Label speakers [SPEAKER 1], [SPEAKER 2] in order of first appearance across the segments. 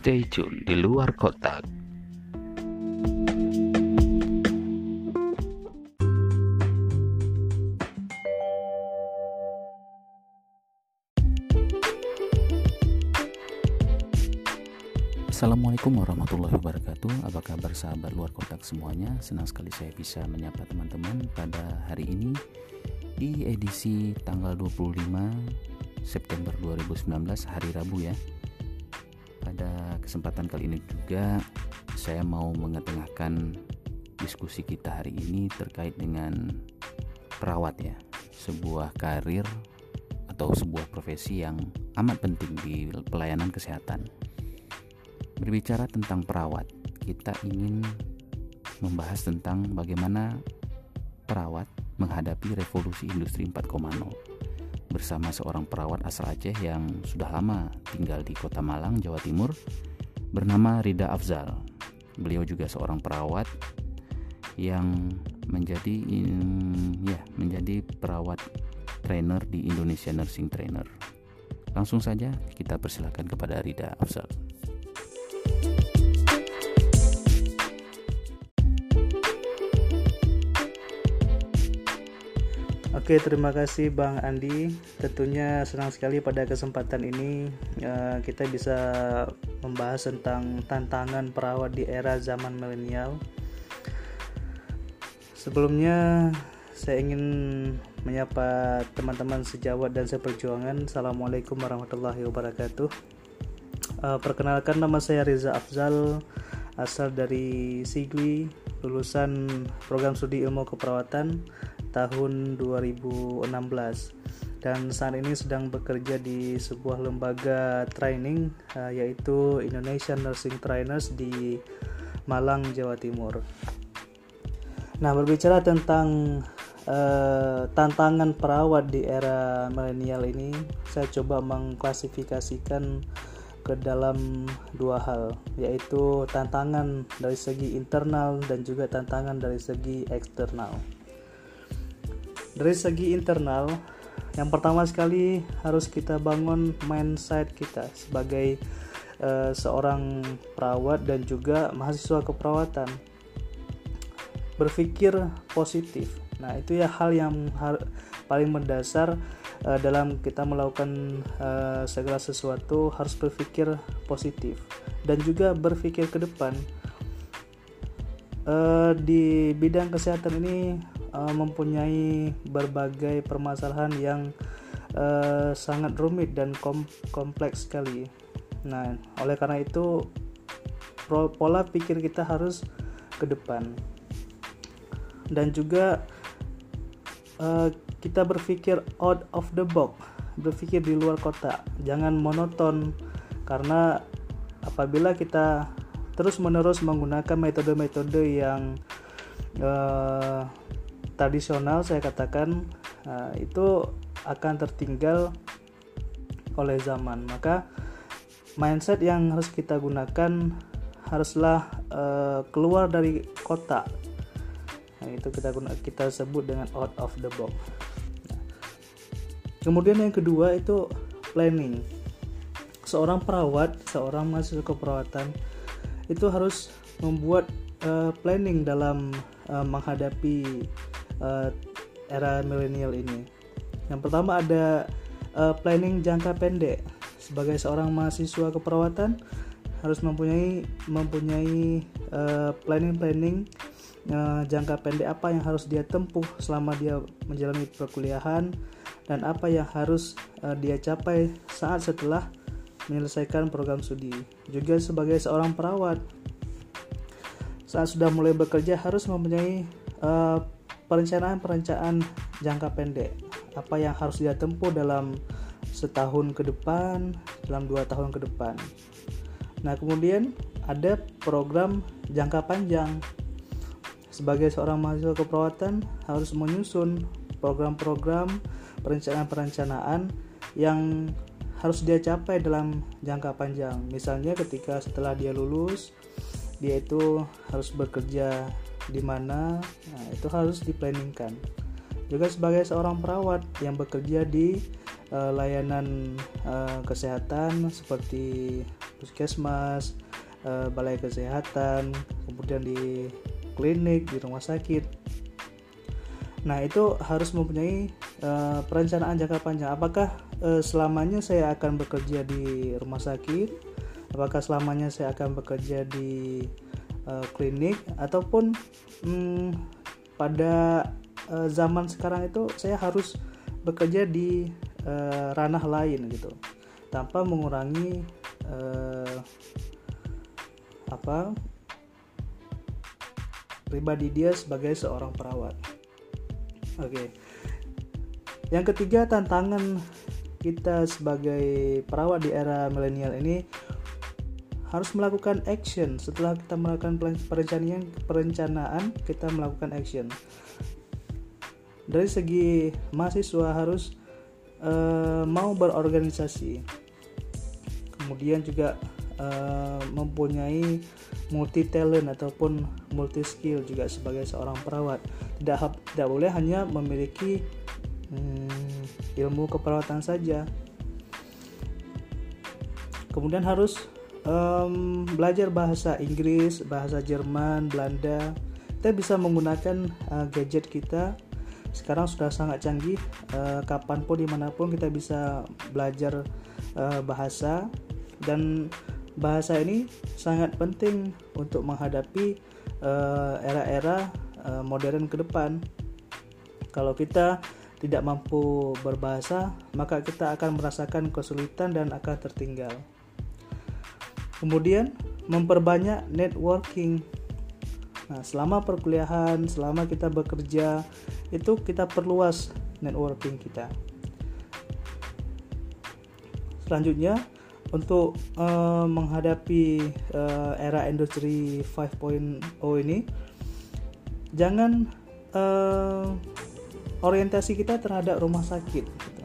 [SPEAKER 1] Stay tune di luar kotak. Assalamualaikum warahmatullahi wabarakatuh. Apa kabar sahabat luar kotak semuanya? Senang sekali saya bisa menyapa teman-teman pada hari ini Di edisi tanggal 25 September 2019 hari Rabu ya pada kesempatan kali ini juga saya mau mengetengahkan diskusi kita hari ini terkait dengan perawat ya, sebuah karir atau sebuah profesi yang amat penting di pelayanan kesehatan. Berbicara tentang perawat, kita ingin membahas tentang bagaimana perawat menghadapi revolusi industri 4.0 bersama seorang perawat asal Aceh yang sudah lama tinggal di Kota Malang, Jawa Timur bernama Rida Afzal. Beliau juga seorang perawat yang menjadi ya menjadi perawat trainer di Indonesia Nursing Trainer. Langsung saja kita persilakan kepada Rida Afzal.
[SPEAKER 2] Oke, terima kasih Bang Andi. Tentunya senang sekali pada kesempatan ini uh, kita bisa membahas tentang tantangan perawat di era zaman milenial. Sebelumnya saya ingin menyapa teman-teman sejawat dan seperjuangan. Assalamualaikum warahmatullahi wabarakatuh. Uh, perkenalkan nama saya Riza Afzal, asal dari Sigli, lulusan program studi ilmu keperawatan tahun 2016 dan saat ini sedang bekerja di sebuah lembaga training uh, yaitu Indonesian Nursing Trainers di Malang, Jawa Timur. Nah, berbicara tentang uh, tantangan perawat di era milenial ini, saya coba mengklasifikasikan ke dalam dua hal, yaitu tantangan dari segi internal dan juga tantangan dari segi eksternal dari segi internal yang pertama sekali harus kita bangun mindset kita sebagai uh, seorang perawat dan juga mahasiswa keperawatan. Berpikir positif. Nah itu ya hal yang paling mendasar uh, dalam kita melakukan uh, segala sesuatu harus berpikir positif dan juga berpikir ke depan. Uh, di bidang kesehatan ini uh, mempunyai berbagai permasalahan yang uh, sangat rumit dan kom kompleks sekali. Nah, oleh karena itu pola pikir kita harus ke depan dan juga uh, kita berpikir out of the box, berpikir di luar kotak, jangan monoton karena apabila kita terus-menerus menggunakan metode-metode yang uh, tradisional saya katakan uh, itu akan tertinggal oleh zaman. Maka mindset yang harus kita gunakan haruslah uh, keluar dari kota. Nah, itu kita guna, kita sebut dengan out of the box. Nah. kemudian yang kedua itu planning. Seorang perawat seorang mahasiswa keperawatan itu harus membuat uh, planning dalam uh, menghadapi uh, era milenial ini. Yang pertama ada uh, planning jangka pendek. Sebagai seorang mahasiswa keperawatan harus mempunyai mempunyai uh, planning-planning uh, jangka pendek apa yang harus dia tempuh selama dia menjalani perkuliahan dan apa yang harus uh, dia capai saat setelah menyelesaikan program studi. Juga sebagai seorang perawat saat sudah mulai bekerja harus mempunyai uh, perencanaan-perencanaan jangka pendek. Apa yang harus dia tempuh dalam setahun ke depan dalam dua tahun ke depan. Nah kemudian ada program jangka panjang. Sebagai seorang mahasiswa keperawatan harus menyusun program-program perencanaan-perencanaan yang harus dia capai dalam jangka panjang. Misalnya ketika setelah dia lulus dia itu harus bekerja di mana nah, itu harus diplanningkan juga sebagai seorang perawat yang bekerja di uh, layanan uh, kesehatan seperti puskesmas, uh, balai kesehatan, kemudian di klinik, di rumah sakit. Nah, itu harus mempunyai uh, perencanaan jangka panjang. Apakah uh, selamanya saya akan bekerja di rumah sakit? Apakah selamanya saya akan bekerja di uh, klinik ataupun um, pada uh, zaman sekarang itu saya harus bekerja di uh, ranah lain gitu tanpa mengurangi uh, apa pribadi dia sebagai seorang perawat. Oke. Okay. Yang ketiga tantangan kita sebagai perawat di era milenial ini harus melakukan action. Setelah kita melakukan perencanaan perencanaan kita melakukan action. Dari segi mahasiswa harus uh, mau berorganisasi. Kemudian juga uh, mempunyai multi talent ataupun multi skill juga sebagai seorang perawat. Tidak tidak boleh hanya memiliki hmm, ilmu keperawatan saja. Kemudian harus um, belajar bahasa Inggris bahasa Jerman Belanda kita bisa menggunakan uh, gadget kita. Sekarang sudah sangat canggih uh, kapan pun di mana pun kita bisa belajar uh, bahasa. Dan bahasa ini sangat penting untuk menghadapi uh, era-era uh, modern ke depan. Kalau kita tidak mampu berbahasa maka kita akan merasakan kesulitan dan akan tertinggal kemudian memperbanyak networking Nah, selama perkuliahan, selama kita bekerja, itu kita perluas networking kita. Selanjutnya, untuk uh, menghadapi uh, era industri 5.0 ini, jangan uh, orientasi kita terhadap rumah sakit. Gitu.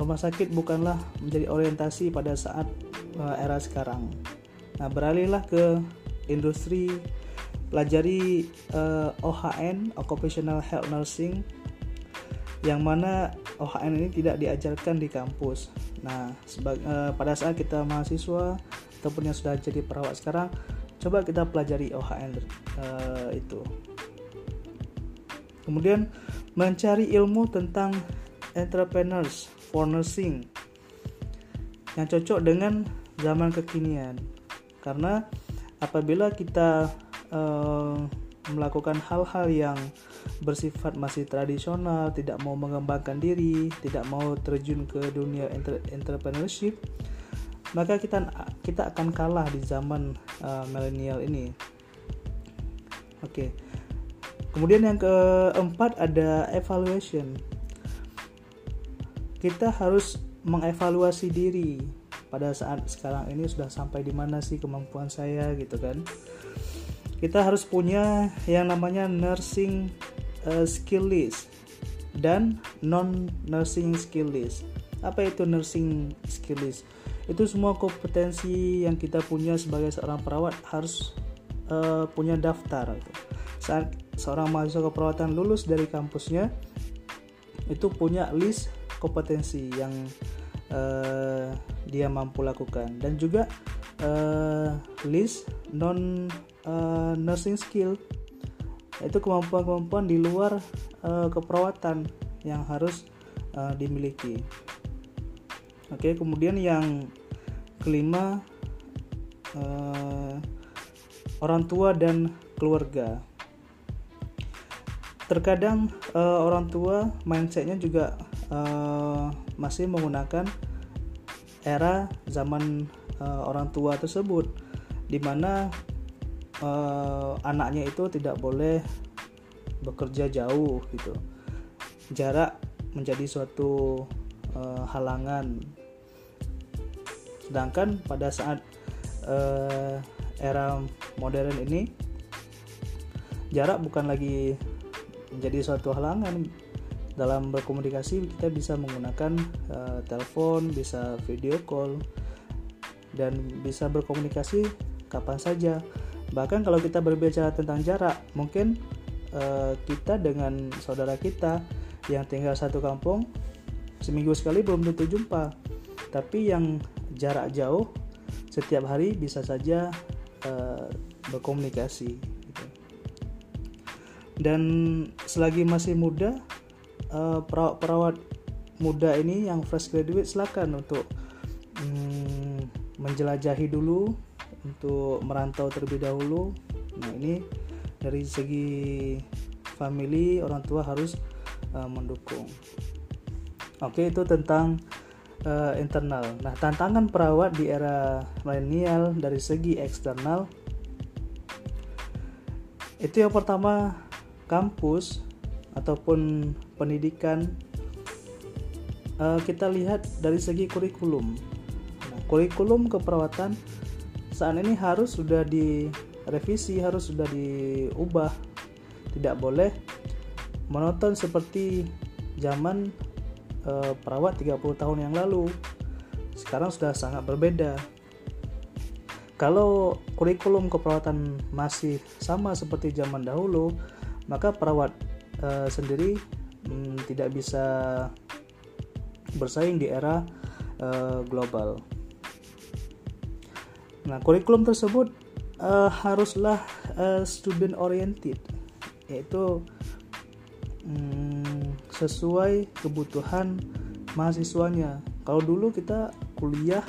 [SPEAKER 2] Rumah sakit bukanlah menjadi orientasi pada saat era sekarang. Nah, beralihlah ke industri pelajari uh, eh, OHN Occupational Health Nursing yang mana OHN ini tidak diajarkan di kampus. Nah, uh, pada saat kita mahasiswa ataupun yang sudah jadi perawat sekarang, coba kita pelajari OHN uh, eh, itu. Kemudian mencari ilmu tentang entrepreneurs for nursing yang cocok dengan zaman kekinian. Karena apabila kita uh, melakukan hal-hal yang bersifat masih tradisional, tidak mau mengembangkan diri, tidak mau terjun ke dunia entrepreneurship, maka kita kita akan kalah di zaman uh, milenial ini. Oke. Okay. Kemudian yang keempat ada evaluation. Kita harus mengevaluasi diri pada saat sekarang ini sudah sampai di mana sih kemampuan saya gitu kan. Kita harus punya yang namanya nursing uh, skill list dan non nursing skill list. Apa itu nursing skill list? Itu semua kompetensi yang kita punya sebagai seorang perawat harus uh, punya daftar saat seorang mahasiswa keperawatan lulus dari kampusnya itu punya list kompetensi yang uh, dia mampu lakukan dan juga uh, list non uh, nursing skill itu kemampuan-kemampuan di luar uh, keperawatan yang harus uh, dimiliki. Oke, kemudian yang kelima uh, orang tua dan keluarga. Terkadang uh, orang tua mindsetnya juga uh, masih menggunakan era zaman uh, orang tua tersebut di mana uh, anaknya itu tidak boleh bekerja jauh gitu. Jarak menjadi suatu uh, halangan. Sedangkan pada saat uh, era modern ini jarak bukan lagi menjadi suatu halangan dalam berkomunikasi kita bisa menggunakan uh, telepon, bisa video call dan bisa berkomunikasi kapan saja. Bahkan kalau kita berbicara tentang jarak, mungkin uh, kita dengan saudara kita yang tinggal satu kampung seminggu sekali belum tentu jumpa. tapi yang jarak jauh setiap hari bisa saja uh, berkomunikasi gitu. dan selagi masih muda uh, perawat-perawat muda ini yang fresh graduate silakan untuk um, menjelajahi dulu untuk merantau terlebih dahulu. Nah ini dari segi family orang tua harus uh, mendukung. Oke itu tentang uh, internal. Nah tantangan perawat di era milenial dari segi eksternal itu yang pertama kampus ataupun pendidikan uh, kita lihat dari segi kurikulum. Nah, kurikulum keperawatan saat ini harus sudah direvisi harus sudah diubah. Tidak boleh menonton seperti zaman uh, perawat 30 tahun yang lalu. Sekarang sudah sangat berbeda. Kalau kurikulum keperawatan masih sama seperti zaman dahulu, maka perawat e, sendiri hmm, tidak bisa bersaing di era e, global. Nah, kurikulum tersebut e, haruslah e, student oriented, yaitu hmm, sesuai kebutuhan mahasiswanya. Kalau dulu kita kuliah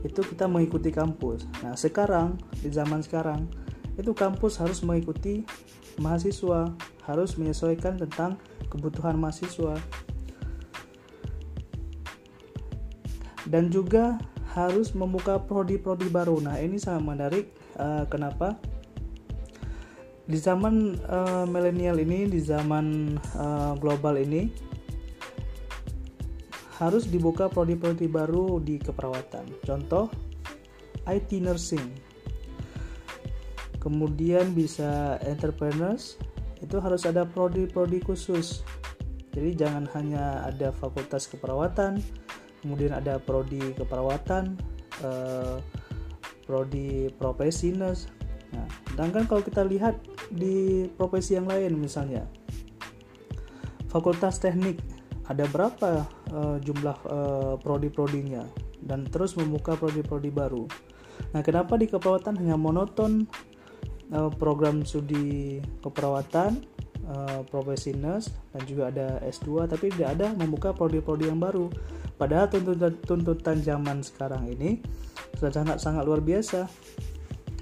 [SPEAKER 2] itu kita mengikuti kampus. Nah, sekarang di zaman sekarang itu kampus harus mengikuti mahasiswa, harus menyesuaikan tentang kebutuhan mahasiswa. Dan juga harus membuka prodi-prodi baru. Nah, ini sangat menarik uh, kenapa? Di zaman uh, milenial ini, di zaman uh, global ini, harus dibuka prodi-prodi baru di keperawatan. Contoh IT nursing. Kemudian bisa entrepreneurs, itu harus ada prodi-prodi khusus. Jadi jangan hanya ada fakultas keperawatan, kemudian ada prodi keperawatan, eh, prodi profesi nurse. Nah, sedangkan kalau kita lihat di profesi yang lain misalnya fakultas teknik ada berapa uh, jumlah uh, prodi-prodinya dan terus membuka prodi-prodi baru. Nah, kenapa di keperawatan hanya monoton program studi keperawatan, uh, profesi nurse dan juga ada S2 tapi tidak ada membuka prodi-prodi yang baru. Padahal tuntutan, tuntutan zaman sekarang ini sudah sangat sangat luar biasa.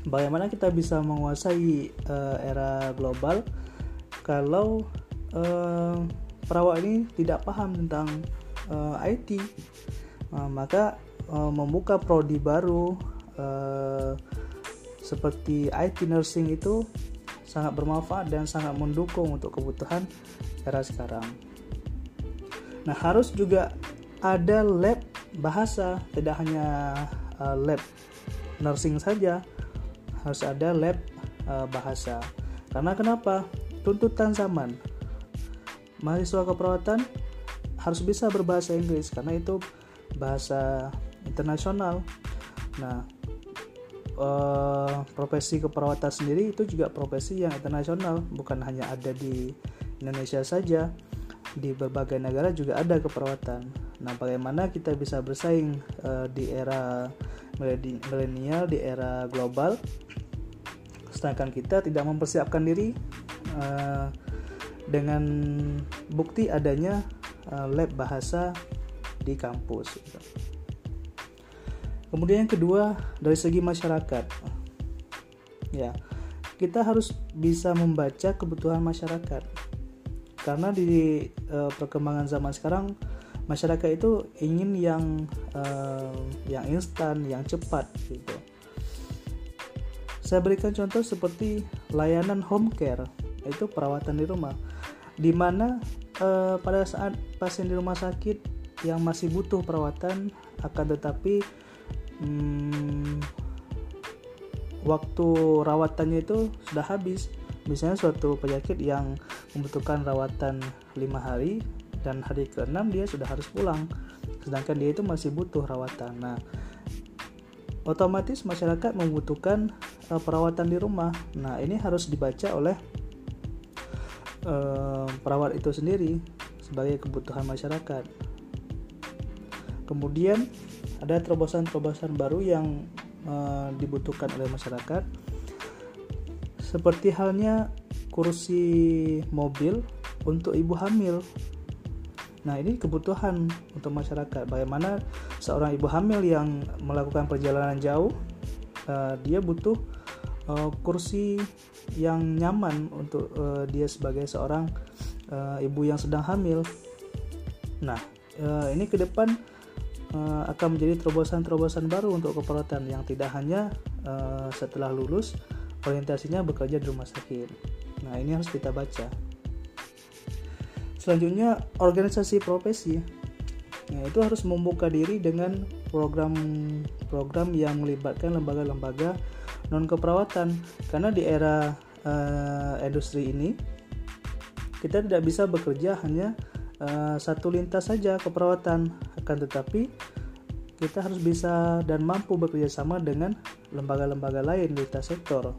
[SPEAKER 2] Bagaimana kita bisa menguasai uh, era global kalau uh, perawat ini tidak paham tentang uh, eh, IT uh, maka uh, membuka prodi baru uh, seperti IT nursing itu sangat bermanfaat dan sangat mendukung untuk kebutuhan era sekarang. Nah, harus juga ada lab bahasa, tidak hanya uh, lab nursing saja, harus ada lab uh, bahasa. Karena kenapa? Tuntutan zaman mahasiswa keperawatan harus bisa berbahasa Inggris karena itu bahasa internasional. Nah, eh, profesi keperawatan sendiri itu juga profesi yang internasional, bukan hanya ada di Indonesia saja. Di berbagai negara juga ada keperawatan. Nah, bagaimana kita bisa bersaing eh, di era milenial, di era global, sedangkan kita tidak mempersiapkan diri eh, dengan bukti adanya uh, lab bahasa di kampus. Kemudian yang kedua dari segi masyarakat, ya kita harus bisa membaca kebutuhan masyarakat. Karena di uh, perkembangan zaman sekarang masyarakat itu ingin yang uh, yang instan, yang cepat gitu. Saya berikan contoh seperti layanan home care, itu perawatan di rumah. Di mana uh, pada saat pasien di rumah sakit yang masih butuh perawatan akan tetapi hmm, waktu rawatannya itu sudah habis. Misalnya suatu penyakit yang membutuhkan rawatan lima hari dan hari ke-6 dia sudah harus pulang. Sedangkan dia itu masih butuh rawatan. Nah otomatis masyarakat membutuhkan uh, perawatan di rumah. Nah ini harus dibaca oleh uh, perawat itu sendiri sebagai kebutuhan masyarakat. kemudian ada terobosan-terobosan baru yang uh, dibutuhkan oleh masyarakat seperti halnya kursi mobil untuk ibu hamil Nah, ini kebutuhan untuk masyarakat. Bagaimana seorang ibu hamil yang melakukan perjalanan jauh, uh, dia butuh uh, kursi yang nyaman untuk uh, dia sebagai seorang uh, ibu yang sedang hamil. Nah, uh, ini ke depan akan menjadi terobosan-terobosan baru untuk keperawatan yang tidak hanya uh, setelah lulus orientasinya bekerja di rumah sakit. Nah, ini harus kita baca. Selanjutnya organisasi profesi. Nah, itu harus membuka diri dengan program-program yang melibatkan lembaga-lembaga non keperawatan karena di era uh, industri ini kita tidak bisa bekerja hanya uh, satu lintas saja keperawatan akan tetapi kita harus bisa dan mampu bekerja sama dengan lembaga-lembaga lain di lintas sektor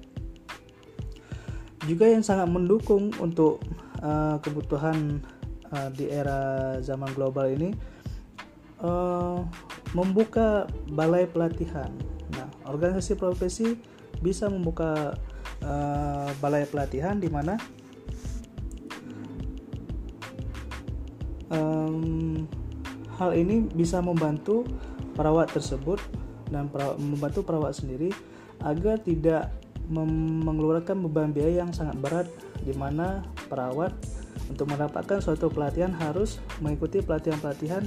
[SPEAKER 2] juga yang sangat mendukung untuk uh, kebutuhan uh, di era zaman global ini uh, membuka balai pelatihan. Nah, organisasi profesi bisa membuka uh, balai pelatihan di mana um, hal ini bisa membantu perawat tersebut dan perawat, membantu perawat sendiri agar tidak mengeluarkan beban biaya yang sangat berat di mana perawat untuk mendapatkan suatu pelatihan harus mengikuti pelatihan-pelatihan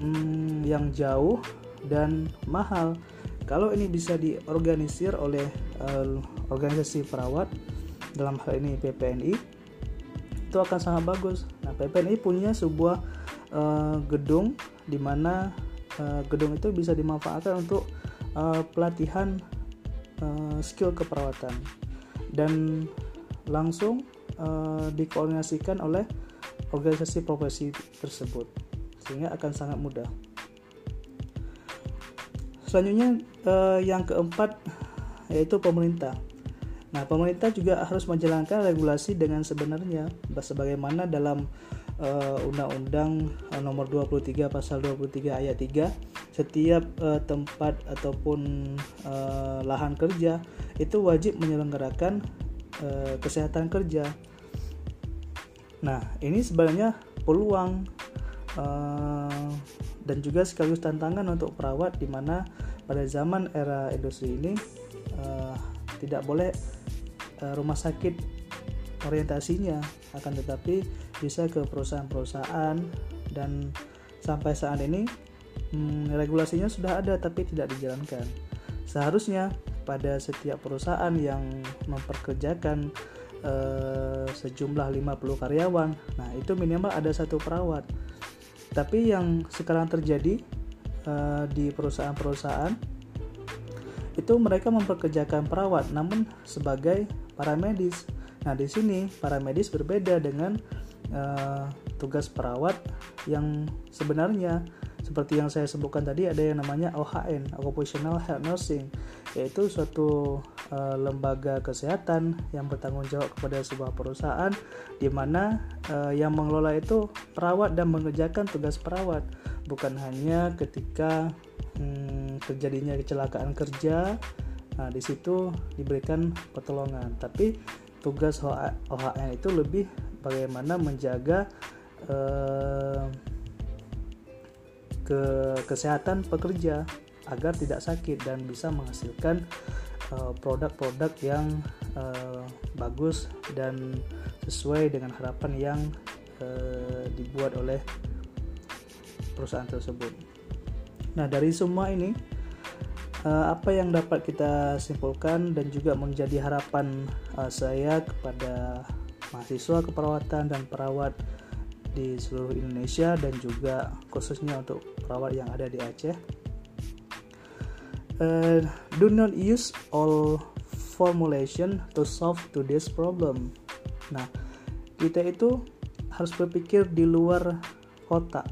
[SPEAKER 2] hmm, yang jauh dan mahal. Kalau ini bisa diorganisir oleh uh, organisasi perawat dalam hal ini PPNI itu akan sangat bagus. Nah, PPNI punya sebuah uh, gedung di mana uh, gedung itu bisa dimanfaatkan untuk uh, pelatihan uh, skill keperawatan. Dan langsung uh, dikoordinasikan oleh organisasi profesi tersebut sehingga akan sangat mudah. Selanjutnya uh, yang keempat yaitu pemerintah nah pemerintah juga harus menjalankan regulasi dengan sebenarnya sebagaimana dalam uh, Undang-Undang uh, Nomor 23 Pasal 23 Ayat 3 setiap uh, tempat ataupun uh, lahan kerja itu wajib menyelenggarakan uh, kesehatan kerja. Nah, ini sebenarnya peluang uh, dan juga sekaligus tantangan untuk perawat di mana pada zaman era industri ini uh, tidak boleh uh, rumah sakit orientasinya akan tetapi bisa ke perusahaan-perusahaan dan sampai saat ini hmm, regulasinya sudah ada tapi tidak dijalankan. Seharusnya pada setiap perusahaan yang memperkerjakan eh, sejumlah 50 karyawan. Nah, itu minimal ada satu perawat. Tapi yang sekarang terjadi eh, di perusahaan-perusahaan itu mereka memperkerjakan perawat namun sebagai para medis. Nah, di sini para medis berbeda dengan uh, tugas perawat yang sebenarnya seperti yang saya sebutkan tadi ada yang namanya OHN Occupational Health Nursing yaitu suatu uh, lembaga kesehatan yang bertanggung jawab kepada sebuah perusahaan di mana uh, yang mengelola itu perawat dan mengerjakan tugas perawat bukan hanya ketika hmm, terjadinya kecelakaan kerja nah di situ diberikan pertolongan tapi tugas OHN itu lebih bagaimana menjaga ke kesehatan pekerja agar tidak sakit dan bisa menghasilkan uh, produk-produk uh, yang uh, bagus dan sesuai dengan harapan yang uh, dibuat oleh perusahaan tersebut. Nah, dari semua ini uh, apa yang dapat kita simpulkan dan juga menjadi harapan uh, saya kepada mahasiswa keperawatan dan perawat di seluruh Indonesia dan juga khususnya untuk perawat yang ada di Aceh. Uh, do not use all formulation to solve today's problem. Nah, kita itu harus berpikir di luar kotak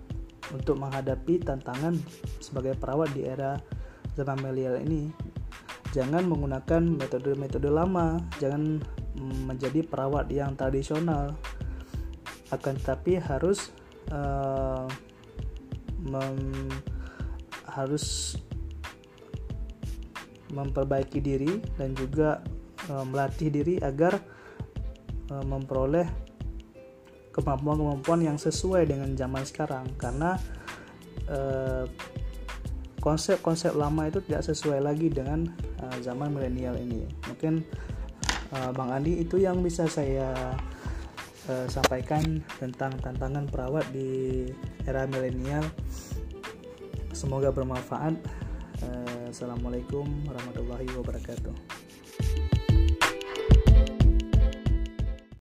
[SPEAKER 2] untuk menghadapi tantangan sebagai perawat di era milenial ini. Jangan menggunakan metode-metode lama, jangan menjadi perawat yang tradisional akan tetapi harus uh, mem harus memperbaiki diri dan juga uh, melatih diri agar uh, memperoleh kemampuan-kemampuan yang sesuai dengan zaman sekarang karena konsep-konsep uh, lama itu tidak sesuai lagi dengan uh, zaman milenial ini. Mungkin uh, Bang Andi itu yang bisa saya uh, sampaikan tentang tantangan perawat di era milenial. Semoga bermanfaat. Assalamualaikum warahmatullahi wabarakatuh